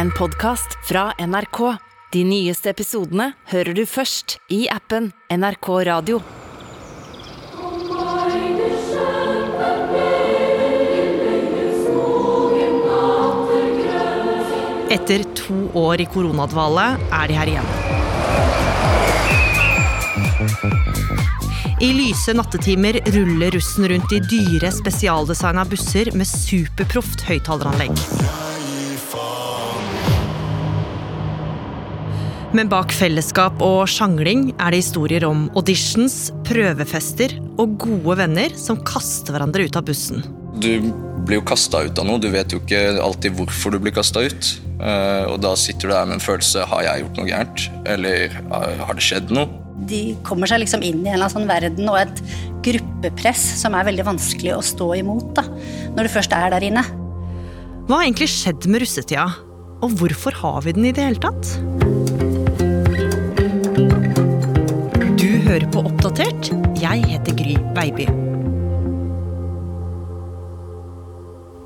en podkast fra NRK. De nyeste episodene hører du først i appen NRK Radio. Etter to år i koronadvale er de her igjen. I lyse nattetimer ruller russen rundt i dyre, spesialdesigna busser med superproft høyttaleranlegg. Men bak fellesskap og sjangling er det historier om auditions, prøvefester og gode venner som kaster hverandre ut av bussen. Du blir jo kasta ut av noe. Du vet jo ikke alltid hvorfor du blir kasta ut. Eh, og da sitter du der med en følelse har jeg gjort noe gærent, eller eh, har det skjedd noe? De kommer seg liksom inn i en eller annen sånn verden og et gruppepress som er veldig vanskelig å stå imot da, når du først er der inne. Hva har egentlig skjedd med russetida? Og hvorfor har vi den i det hele tatt? Hører på Oppdatert. Jeg heter Gry Baby.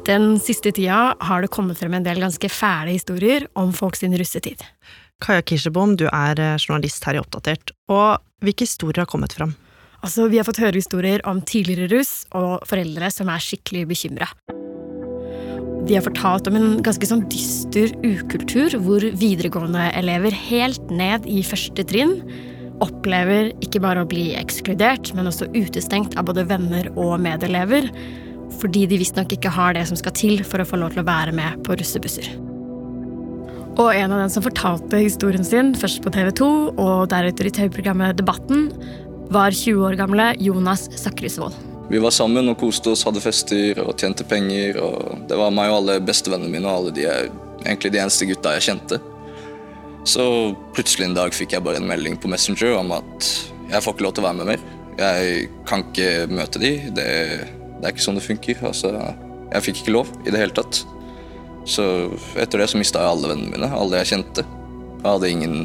Den siste tida har det kommet frem en del ganske fæle historier om folk sin russetid. Kaja Kirsebom, du er eh, journalist her i Oppdatert. Og hvilke historier har kommet frem? Altså, Vi har fått høre historier om tidligere russ og foreldre som er skikkelig bekymra. De har fortalt om en ganske sånn dyster ukultur hvor videregående-elever helt ned i første trinn opplever ikke bare å bli ekskludert, men også utestengt av både venner og medelever, fordi de visstnok ikke har det som skal til for å få lov til å være med på russebusser. Og en av dem som fortalte historien sin, først på TV 2 og deretter i TV-programmet Debatten, var 20 år gamle Jonas Sakrisvold. Vi var sammen og koste oss, hadde fester og tjente penger. og Det var meg og alle bestevennene mine og alle de, egentlig de eneste gutta jeg kjente. Så plutselig en dag fikk jeg bare en melding på Messenger om at jeg får ikke lov til å være med mer. Jeg kan ikke møte de. Det, det er ikke sånn det funker. Altså, jeg fikk ikke lov i det hele tatt. Så etter det så mista jeg alle vennene mine, alle jeg kjente. Jeg hadde ingen,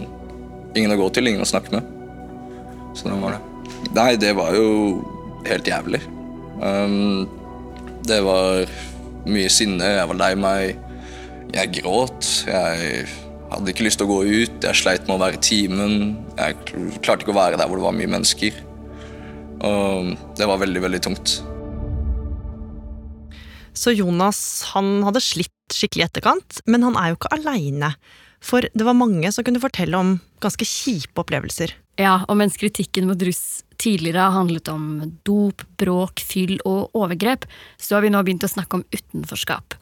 ingen å gå til, ingen å snakke med. Så hvordan var det. Nei, det var jo helt jævlig. Um, det var mye sinne, jeg var lei meg. Jeg gråt. Jeg hadde ikke lyst til å gå ut. Jeg sleit med å være i timen. Jeg klarte ikke å være der hvor det var mye mennesker. Og det var veldig, veldig tungt. Så Jonas han hadde slitt skikkelig i etterkant, men han er jo ikke aleine. For det var mange som kunne fortelle om ganske kjipe opplevelser. Ja, og mens kritikken mot russ tidligere har handlet om dop, bråk, fyll og overgrep, så har vi nå begynt å snakke om utenforskap.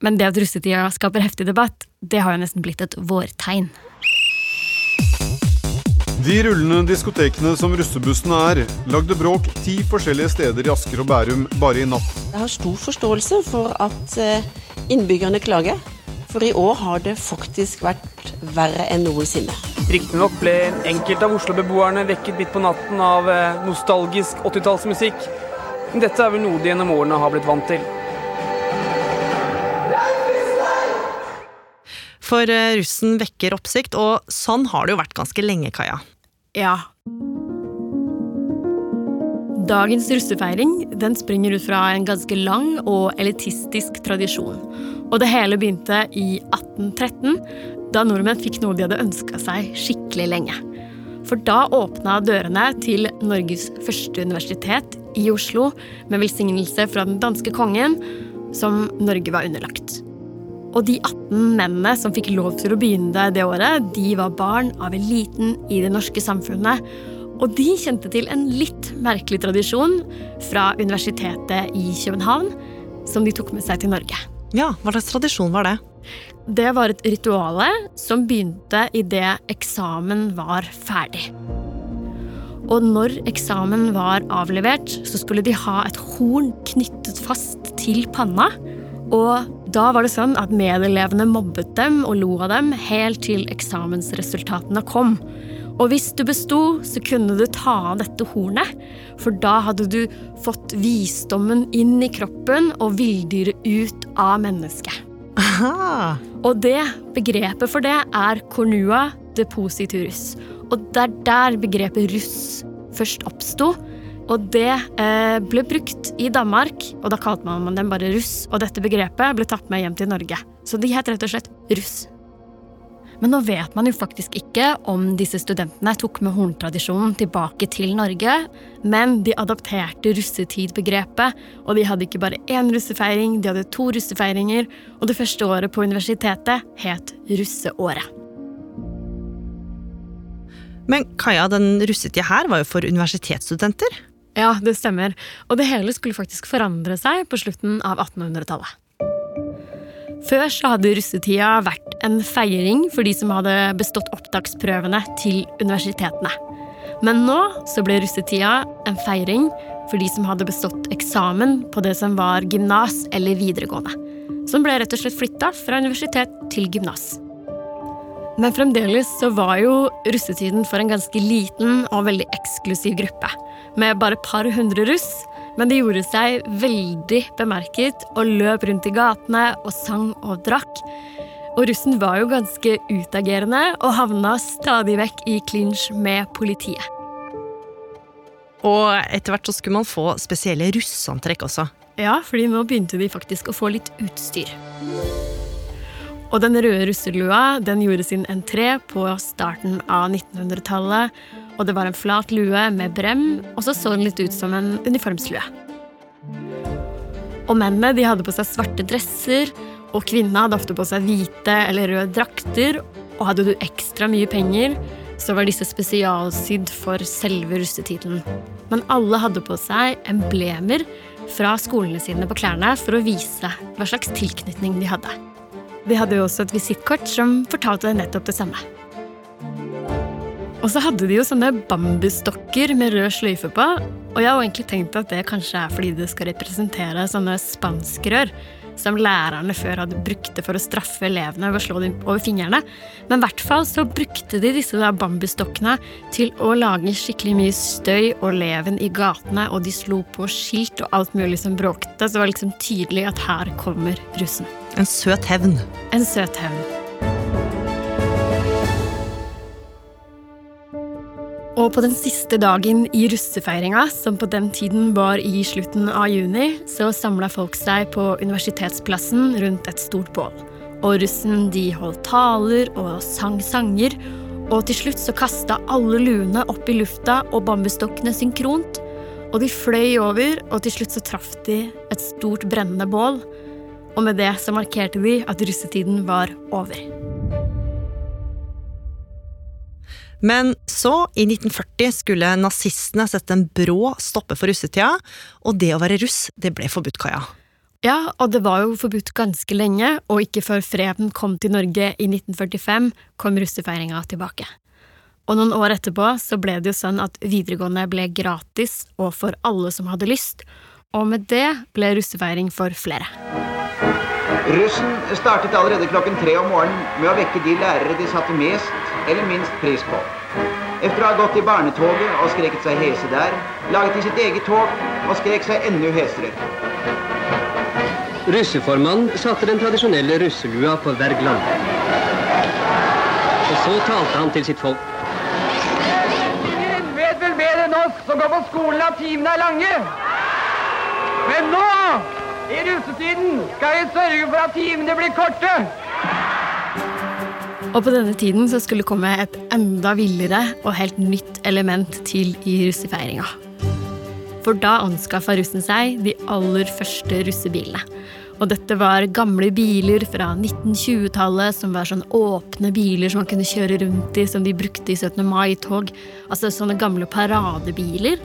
Men det at russetida skaper heftig debatt, det har jo nesten blitt et vårtegn. De rullende diskotekene som russebussene er, lagde bråk ti forskjellige steder i Asker og Bærum bare i natt. Jeg har stor forståelse for at eh, innbyggerne klager. For i år har det faktisk vært verre enn noensinne. Riktignok ble enkelte av Oslo-beboerne vekket midt på natten av eh, nostalgisk 80-tallsmusikk. Men dette er vel noe de gjennom årene har blitt vant til. For eh, russen vekker oppsikt, og sånn har det jo vært ganske lenge, Kaja. Ja. Dagens russefeiring den springer ut fra en ganske lang og elitistisk tradisjon. Og det hele begynte i 1813, da nordmenn fikk noe de hadde ønska seg skikkelig lenge. For da åpna dørene til Norges første universitet i Oslo med velsignelse fra den danske kongen, som Norge var underlagt. Og de 18 mennene som fikk lov til å begynne det året, de var barn av eliten i det norske samfunnet. Og de kjente til en litt merkelig tradisjon fra universitetet i København, som de tok med seg til Norge. Ja, hva slags tradisjon var det? Det var et rituale som begynte idet eksamen var ferdig. Og når eksamen var avlevert, så skulle de ha et horn knyttet fast til panna. Og da var det sånn at medelevene mobbet dem og lo av dem helt til eksamensresultatene kom. Og hvis du besto, så kunne du ta av dette hornet, for da hadde du fått visdommen inn i kroppen og villdyret ut av mennesket. Aha. Og det begrepet for det er cornua depositurus. Og det er der begrepet russ først oppsto. Og det eh, ble brukt i Danmark, og da kalte man dem bare russ. Og dette begrepet ble tatt med hjem til Norge. Så de het rett og slett russ. Men nå vet man jo faktisk ikke om disse studentene tok med horntradisjonen tilbake til Norge, men de adapterte russetidbegrepet, og de hadde ikke bare én russefeiring, de hadde to russefeiringer, og det første året på universitetet het russeåret. Men Kaja, den russetida her var jo for universitetsstudenter. Ja, det stemmer. Og det hele skulle faktisk forandre seg på slutten av 1800-tallet. Før så hadde russetida vært en feiring for de som hadde bestått opptaksprøvene til universitetene. Men nå så ble russetida en feiring for de som hadde bestått eksamen på det som var gymnas eller videregående. Som ble rett og slett flytta fra universitet til gymnas. Men fremdeles så var jo russetiden for en ganske liten og veldig eksklusiv gruppe. Med bare et par hundre russ men de gjorde seg veldig bemerket og løp rundt i gatene og sang og drakk. Og russen var jo ganske utagerende og havna stadig vekk i klinsj med politiet. Og etter hvert så skulle man få spesielle russeantrekk også. Ja, fordi nå begynte de faktisk å få litt utstyr. Og den røde russelua den gjorde sin entré på starten av 1900-tallet og det var en flat lue med brem, og så så den litt ut som en uniformslue. Og mennene de hadde på seg svarte dresser, og kvinnene hadde ofte på seg hvite eller røde drakter, og hadde du ekstra mye penger, så var disse spesialsydd for selve russetiden. Men alle hadde på seg emblemer fra skolene sine på klærne for å vise hva slags tilknytning de hadde. De hadde jo også et visittkort som fortalte nettopp det samme. Og så hadde de jo sånne bambusstokker med rød sløyfe på. Og jeg har egentlig tenkt at det kanskje er fordi det skal representere sånne spanskrør som lærerne før hadde brukt det for å straffe elevene ved å slå dem over fingrene. Men i hvert fall så brukte de disse da bambusstokkene til å lage skikkelig mye støy og leven i gatene, og de slo på skilt og alt mulig som bråkte, så det var liksom tydelig at her kommer russen. En søt hevn. En søt hevn. Og på den siste dagen i russefeiringa, som på den tiden var i slutten av juni, så samla folk seg på Universitetsplassen rundt et stort bål. Og russen de holdt taler og sang sanger. Og til slutt så kasta alle luene opp i lufta og bambusstokkene synkront. Og de fløy over, og til slutt så traff de et stort brennende bål. Og med det så markerte de at russetiden var over. Men så, i 1940, skulle nazistene sette en brå stopper for russetida, og det å være russ, det ble forbudt, Kaja. Ja, og det var jo forbudt ganske lenge, og ikke før freden kom til Norge i 1945, kom russefeiringa tilbake. Og noen år etterpå så ble det jo sånn at videregående ble gratis og for alle som hadde lyst, og med det ble russefeiring for flere. Russen startet allerede klokken tre om morgenen med å vekke de lærere de satte mest eller minst pris på. Efter å ha gått i barnetoget og skreket seg hese der, laget de sitt eget tog og skrek seg enda hesere. Russeformannen satte den tradisjonelle russelua på Wergeland. Og så talte han til sitt folk. Ingen vet vel mer enn oss som går på skolen at timene er lange. Men nå, i russetiden, skal vi sørge for at timene blir korte. Og på denne tiden så skulle det komme et enda villere og helt nytt element til i russefeiringa. For da anskaffa russen seg de aller første russebilene. Og dette var gamle biler fra 1920-tallet som var sånn åpne biler som man kunne kjøre rundt i, som de brukte i 17. mai-tog. Altså sånne gamle paradebiler.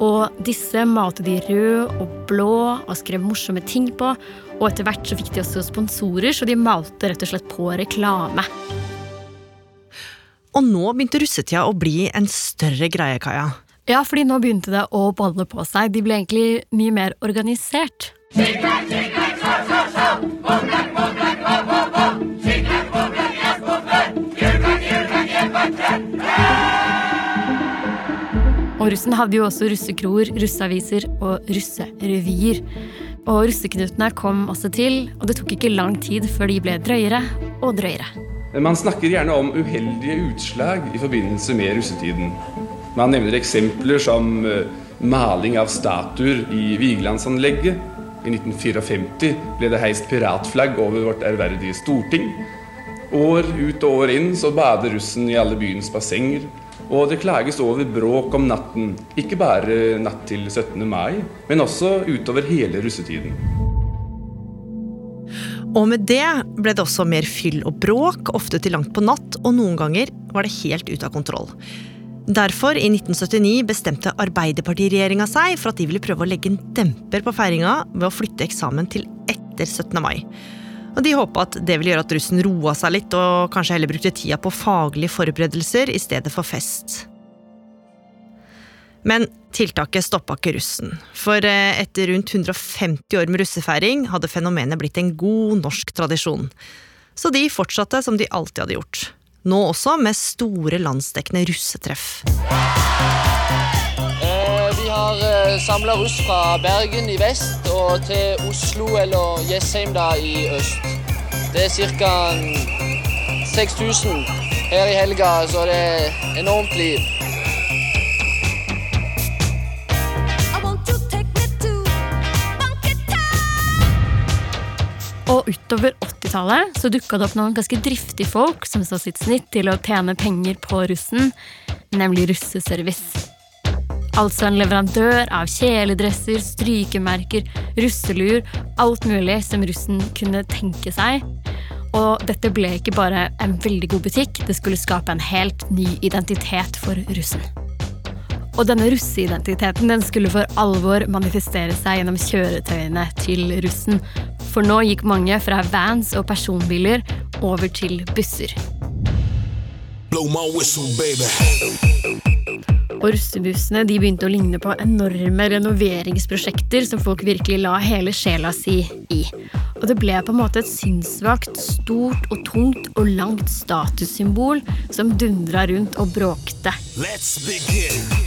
Og disse malte de rød og blå og skrev morsomme ting på. Og etter hvert så fikk de også sponsorer, så de malte rett og slett på reklame. Og nå begynte russetida å bli en større greie, Kaja. Ja, fordi nå begynte det å balle på seg. De ble egentlig mye mer organisert. Og russen hadde jo også russekroer, russeaviser og russerevyer. Og russeknutene kom også til, og det tok ikke lang tid før de ble drøyere og drøyere. Man snakker gjerne om uheldige utslag i forbindelse med russetiden. Man nevner eksempler som eh, maling av statuer i Vigelandsanlegget. I 1954 ble det heist piratflagg over vårt ærverdige storting. År ut og år inn så bader russen i alle byens bassenger. Og det klages over bråk om natten, ikke bare natt til 17. mai, men også utover hele russetiden. Og med det ble det også mer fyll og bråk, ofte til langt på natt, og noen ganger var det helt ute av kontroll. Derfor, i 1979, bestemte Arbeiderpartiregjeringa seg for at de ville prøve å legge en demper på feiringa ved å flytte eksamen til etter 17. mai. Og De håpa at det ville gjøre at russen roa seg litt, og kanskje heller brukte tida på faglige forberedelser i stedet for fest. Men tiltaket stoppa ikke russen. For eh, etter rundt 150 år med russefeiring hadde fenomenet blitt en god norsk tradisjon. Så de fortsatte som de alltid hadde gjort. Nå også med store landsdekkende russetreff. Har eh, samla russ fra Bergen i vest og til Oslo eller Jessheim da i øst. Det er ca. 6000 her i helga, så det er enormt liv. Og utover 80-tallet så dukka det opp noen ganske driftige folk som så sitt snitt til å tjene penger på russen, nemlig russeservice. Altså en leverandør av kjeledresser, strykemerker, russeluer, alt mulig som russen kunne tenke seg. Og dette ble ikke bare en veldig god butikk, det skulle skape en helt ny identitet for russen. Og denne russeidentiteten den skulle for alvor manifestere seg gjennom kjøretøyene til russen. For nå gikk mange fra vans og personbiler over til busser. Blow my whistle, baby. Og russebussene de begynte å ligne på enorme renoveringsprosjekter som folk virkelig la hele sjela si i. Og det ble på en måte et sinnssvakt, stort og tungt og langt statussymbol som dundra rundt og bråkte. Let's begin.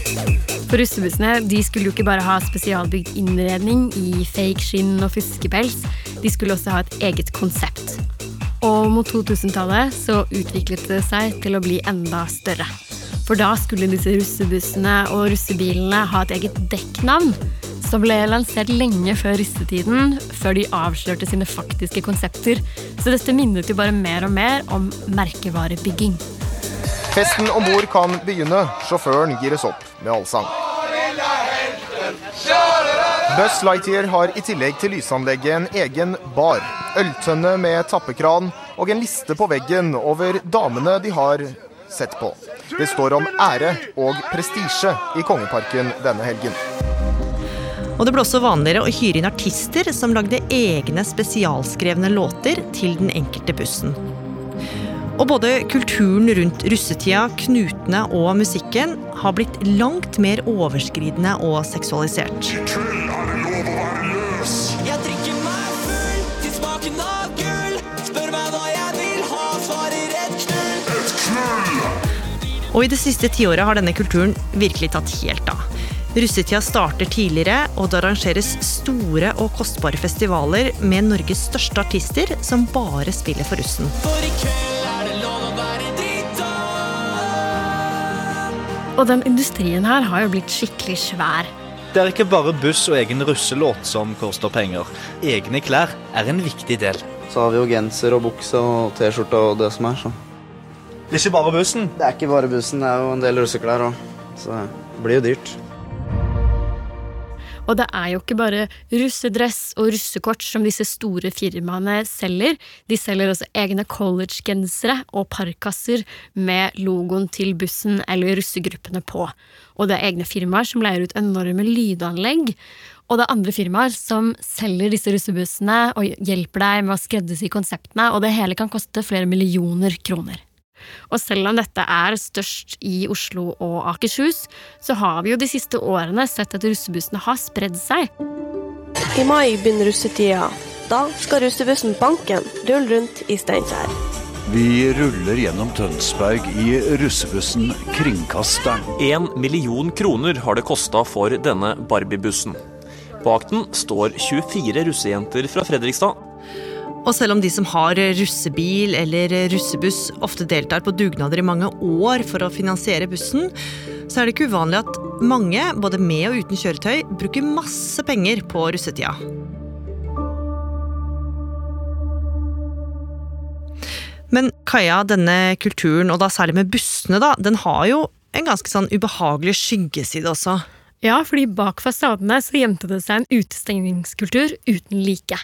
For russebussene de skulle jo ikke bare ha spesialbygd innredning i fake skinn og fiskepels, de skulle også ha et eget konsept. Og mot 2000-tallet så utviklet det seg til å bli enda større. For da skulle disse russebussene og russebilene ha et eget dekknavn, som ble lansert lenge før russetiden, før de avslørte sine faktiske konsepter. Så dette minnet jo bare mer og mer om merkevarebygging. Festen om bord kan begynne. Sjåføren gires opp med allsang. Buzz Lightyear har i tillegg til lysanlegget en egen bar, øltønne med tappekran og en liste på veggen over damene de har sett på. Det står om ære og prestisje i Kongeparken denne helgen. Og det ble også vanligere å hyre inn artister som lagde egne spesialskrevne låter til den enkelte bussen. Og både kulturen rundt russetida, knutene og musikken har blitt langt mer overskridende og seksualisert. Jeg Og i det siste tiåret har denne kulturen virkelig tatt helt av. Russetida starter tidligere, og det arrangeres store og kostbare festivaler med Norges største artister som bare spiller for russen. For i kveld er det lov å være drita. Og den industrien her har jo blitt skikkelig svær. Det er ikke bare buss og egen russelåt som koster penger. Egne klær er en viktig del. Så har vi jo genser og bukse og T-skjorte og det som er, så. Det er ikke bare bussen? Det er ikke bare bussen, det er jo en del russeklær òg. Så det blir jo dyrt. Og det er jo ikke bare russedress og russekort som disse store firmaene selger. De selger også egne collegegensere og parkasser med logoen til bussen eller russegruppene på. Og det er egne firmaer som leier ut enorme lydanlegg. Og det er andre firmaer som selger disse russebussene og hjelper deg med å skreddersy konseptene, og det hele kan koste flere millioner kroner. Og selv om dette er størst i Oslo og Akershus, så har vi jo de siste årene sett at russebussene har spredd seg. I mai begynner russetida. Da skal russebussen Banken rulle rundt i Steinkjer. Vi ruller gjennom Tønsberg i russebussen Kringkasteren. En million kroner har det kosta for denne Barbie-bussen. Bak den står 24 russejenter fra Fredrikstad. Og selv om de som har russebil eller russebuss ofte deltar på dugnader i mange år for å finansiere bussen, så er det ikke uvanlig at mange, både med og uten kjøretøy, bruker masse penger på russetida. Men Kaja, denne kulturen, og da særlig med bussene, da, den har jo en ganske sånn ubehagelig skyggeside også. Ja, fordi bak fasadene så gjemte det seg en utestengningskultur uten like.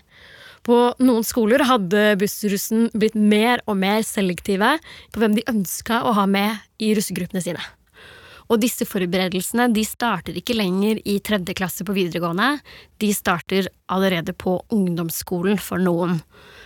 På noen skoler hadde bussrussen blitt mer og mer selektive på hvem de ønska å ha med i russegruppene sine. Og disse forberedelsene de starter ikke lenger i tredje klasse på videregående, de starter allerede på ungdomsskolen for noen.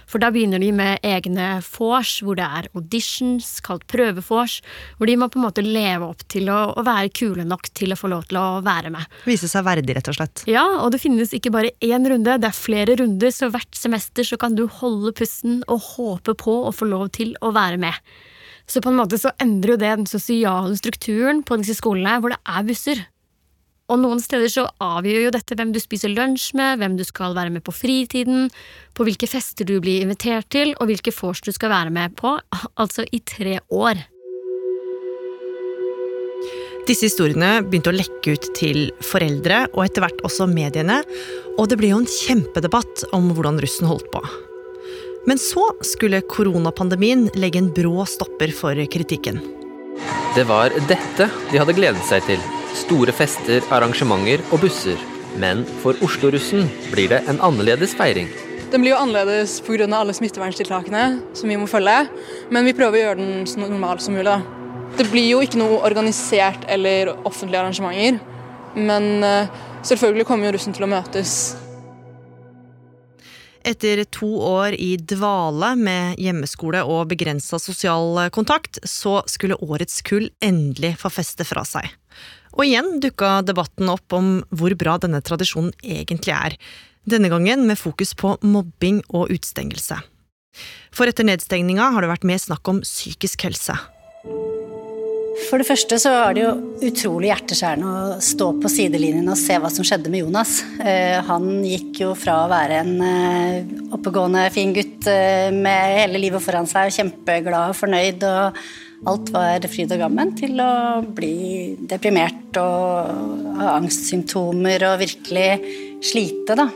For da begynner de med egne vors, hvor det er auditions, kalt prøvevors, hvor de må på en måte leve opp til å, å være kule nok til å få lov til å være med. Vise seg verdig, rett og slett. Ja, og det finnes ikke bare én runde, det er flere runder, så hvert semester så kan du holde pusten og håpe på å få lov til å være med. Så på en måte så endrer jo det den sosiale strukturen på disse skolene, hvor det er busser. Og noen steder så avgjør jo dette hvem du spiser lunsj med, hvem du skal være med på fritiden, på hvilke fester du blir invitert til, og hvilke vors du skal være med på, altså i tre år. Disse historiene begynte å lekke ut til foreldre, og etter hvert også mediene, og det ble jo en kjempedebatt om hvordan russen holdt på. Men så skulle koronapandemien legge en brå stopper for kritikken. Det var dette de hadde gledet seg til. Store fester, arrangementer og busser. Men for Oslo-russen blir det en annerledes feiring. Den blir jo annerledes pga. alle smitteverntiltakene som vi må følge, men vi prøver å gjøre den så normal som mulig. da. Det blir jo ikke noe organisert eller offentlige arrangementer, men eh, selvfølgelig kommer jo russen til å møtes. Etter to år i dvale med hjemmeskole og begrensa sosial kontakt, så skulle årets kull endelig få feste fra seg. Og igjen dukka debatten opp om hvor bra denne tradisjonen egentlig er. Denne gangen med fokus på mobbing og utestengelse. For etter nedstengninga har det vært mer snakk om psykisk helse. For det første så var det jo utrolig hjerteskjærende å stå på sidelinjen og se hva som skjedde med Jonas. Eh, han gikk jo fra å være en eh, oppegående, fin gutt eh, med hele livet foran seg kjempeglad og fornøyd og alt var fryd og gammen, til å bli deprimert og ha angstsymptomer og virkelig slite, da.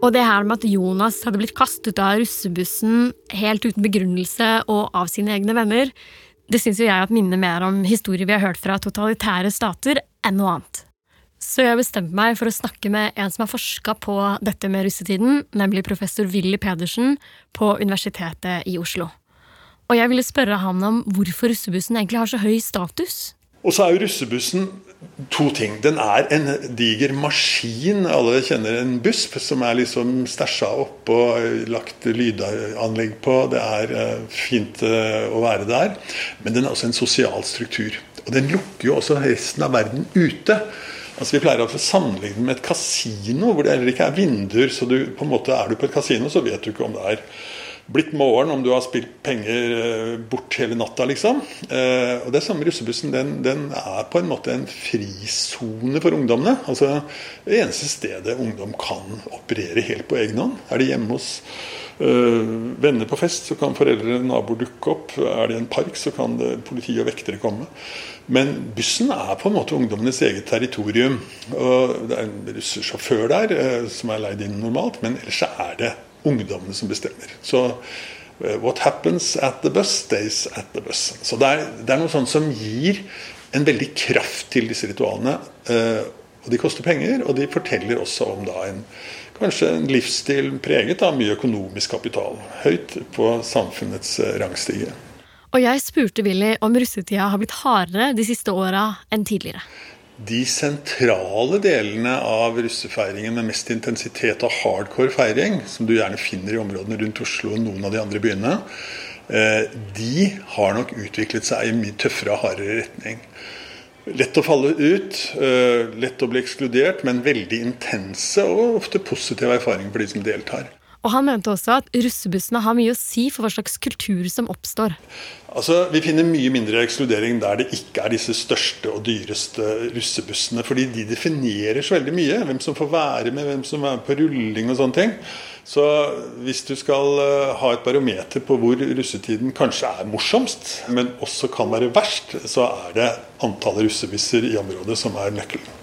Og det her med at Jonas hadde blitt kastet av russebussen helt uten begrunnelse og av sine egne venner, det syns jo jeg at minner mer om historier vi har hørt fra totalitære stater, enn noe annet. Så jeg bestemte meg for å snakke med en som har forska på dette med russetiden, nemlig professor Willy Pedersen på Universitetet i Oslo. Og jeg ville spørre han om hvorfor russebussen egentlig har så høy status. Og så er jo russebussen to ting. Den er en diger maskin. Alle kjenner en busp som er liksom stæsja og lagt lydanlegg på. Det er eh, fint eh, å være der. Men den er også en sosial struktur. Og den lukker jo også resten av verden ute. Altså Vi pleier å sammenligne med et kasino, hvor det heller ikke er vinduer. Så du, på en måte er du på et kasino, så vet du ikke om det er blitt morgen om du har spilt penger eh, bort hele natta, liksom. Eh, og det samme russebussen, den, den, er på en måte en frisone for ungdommene. Altså det eneste stedet ungdom kan operere helt på egen hånd. Er de hjemme hos øh, venner på fest, så kan foreldre og naboer dukke opp. Er det en park, så kan politi og vektere komme. Men bussen er på en måte ungdommenes eget territorium. Og det er en russesjåfør der som er leid inn normalt, men ellers er det ungdommene som bestemmer. Så uh, what happens at the bus, stays at the bus. Så det er, det er noe sånt som gir en veldig kraft til disse ritualene. Uh, og de koster penger, og de forteller også om da en kanskje en livsstil preget av mye økonomisk kapital. Høyt på samfunnets uh, rangstige. Og jeg spurte Willy om russetida har blitt hardere de siste åra enn tidligere de sentrale delene av russefeiringen med mest intensitet og hardcore feiring, som du gjerne finner i områdene rundt Oslo og noen av de andre byene, eh, de har nok utviklet seg i mye tøffere og hardere retning. Lett å falle ut, eh, lett å bli ekskludert, men veldig intense og ofte positive erfaringer for de som deltar. Og han mente også at russebussene har mye å si for hva slags kultur som oppstår. Altså, Vi finner mye mindre ekskludering der det ikke er disse største og dyreste russebussene. Fordi de definerer så veldig mye. Hvem som får være med, hvem som er med på rulling og sånne ting. Så hvis du skal eh, ha et barometer på hvor russetiden kanskje er morsomst, men også kan være verst, så er det antallet russebusser i området som er nøkkelen.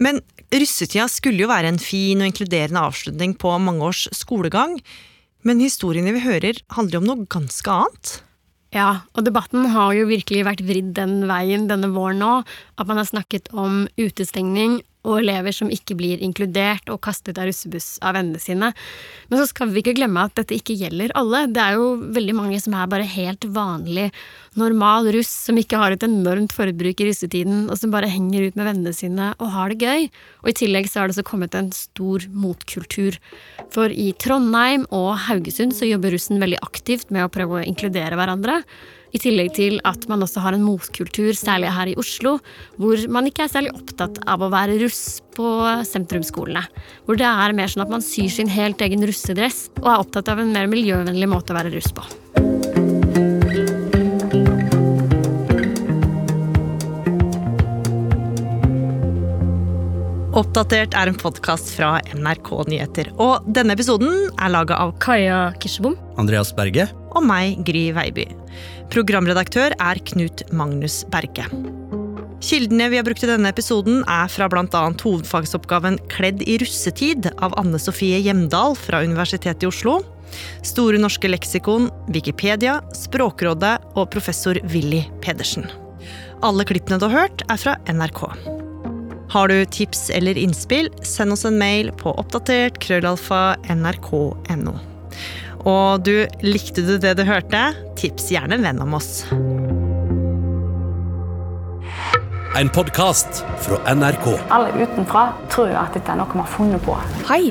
Men russetida skulle jo være en fin og inkluderende avslutning på mange års skolegang. Men historiene vi hører, handler om noe ganske annet. Ja, og debatten har jo virkelig vært vridd den veien denne våren nå. At man har snakket om utestengning og elever som ikke blir inkludert og kastet av russebuss av vennene sine. Men så skal vi ikke glemme at dette ikke gjelder alle. Det er jo veldig mange som er bare helt vanlig, normal russ, som ikke har et enormt forbruk i russetiden, og som bare henger ut med vennene sine og har det gøy. Og i tillegg så har det så kommet en stor motkultur. For i Trondheim og Haugesund så jobber russen veldig aktivt med å prøve å inkludere hverandre. I tillegg til at man også har en motkultur, særlig her i Oslo, hvor man ikke er særlig opptatt av å være russ på sentrumsskolene. Hvor det er mer sånn at man syr sin helt egen russedress, og er opptatt av en mer miljøvennlig måte å være russ på. Oppdatert er en podkast fra NRK Nyheter. Og denne episoden er laga av Kaja Kirsebom. Andreas Berge. Og meg, Gry Veiby. Programredaktør er Knut Magnus Berge. Kildene vi har brukt i denne episoden, er fra bl.a. hovedfagsoppgaven Kledd i russetid av Anne Sofie Hjemdal fra Universitetet i Oslo, Store norske leksikon, Wikipedia, Språkrådet og professor Willy Pedersen. Alle klippene du har hørt, er fra NRK. Har du tips eller innspill, send oss en mail på oppdatert krøllalfa nrk.no. Og du, likte du det du hørte? Tips gjerne en venn om oss. En podkast fra NRK. Alle utenfra tror jo at dette er noe vi har funnet på. Hei,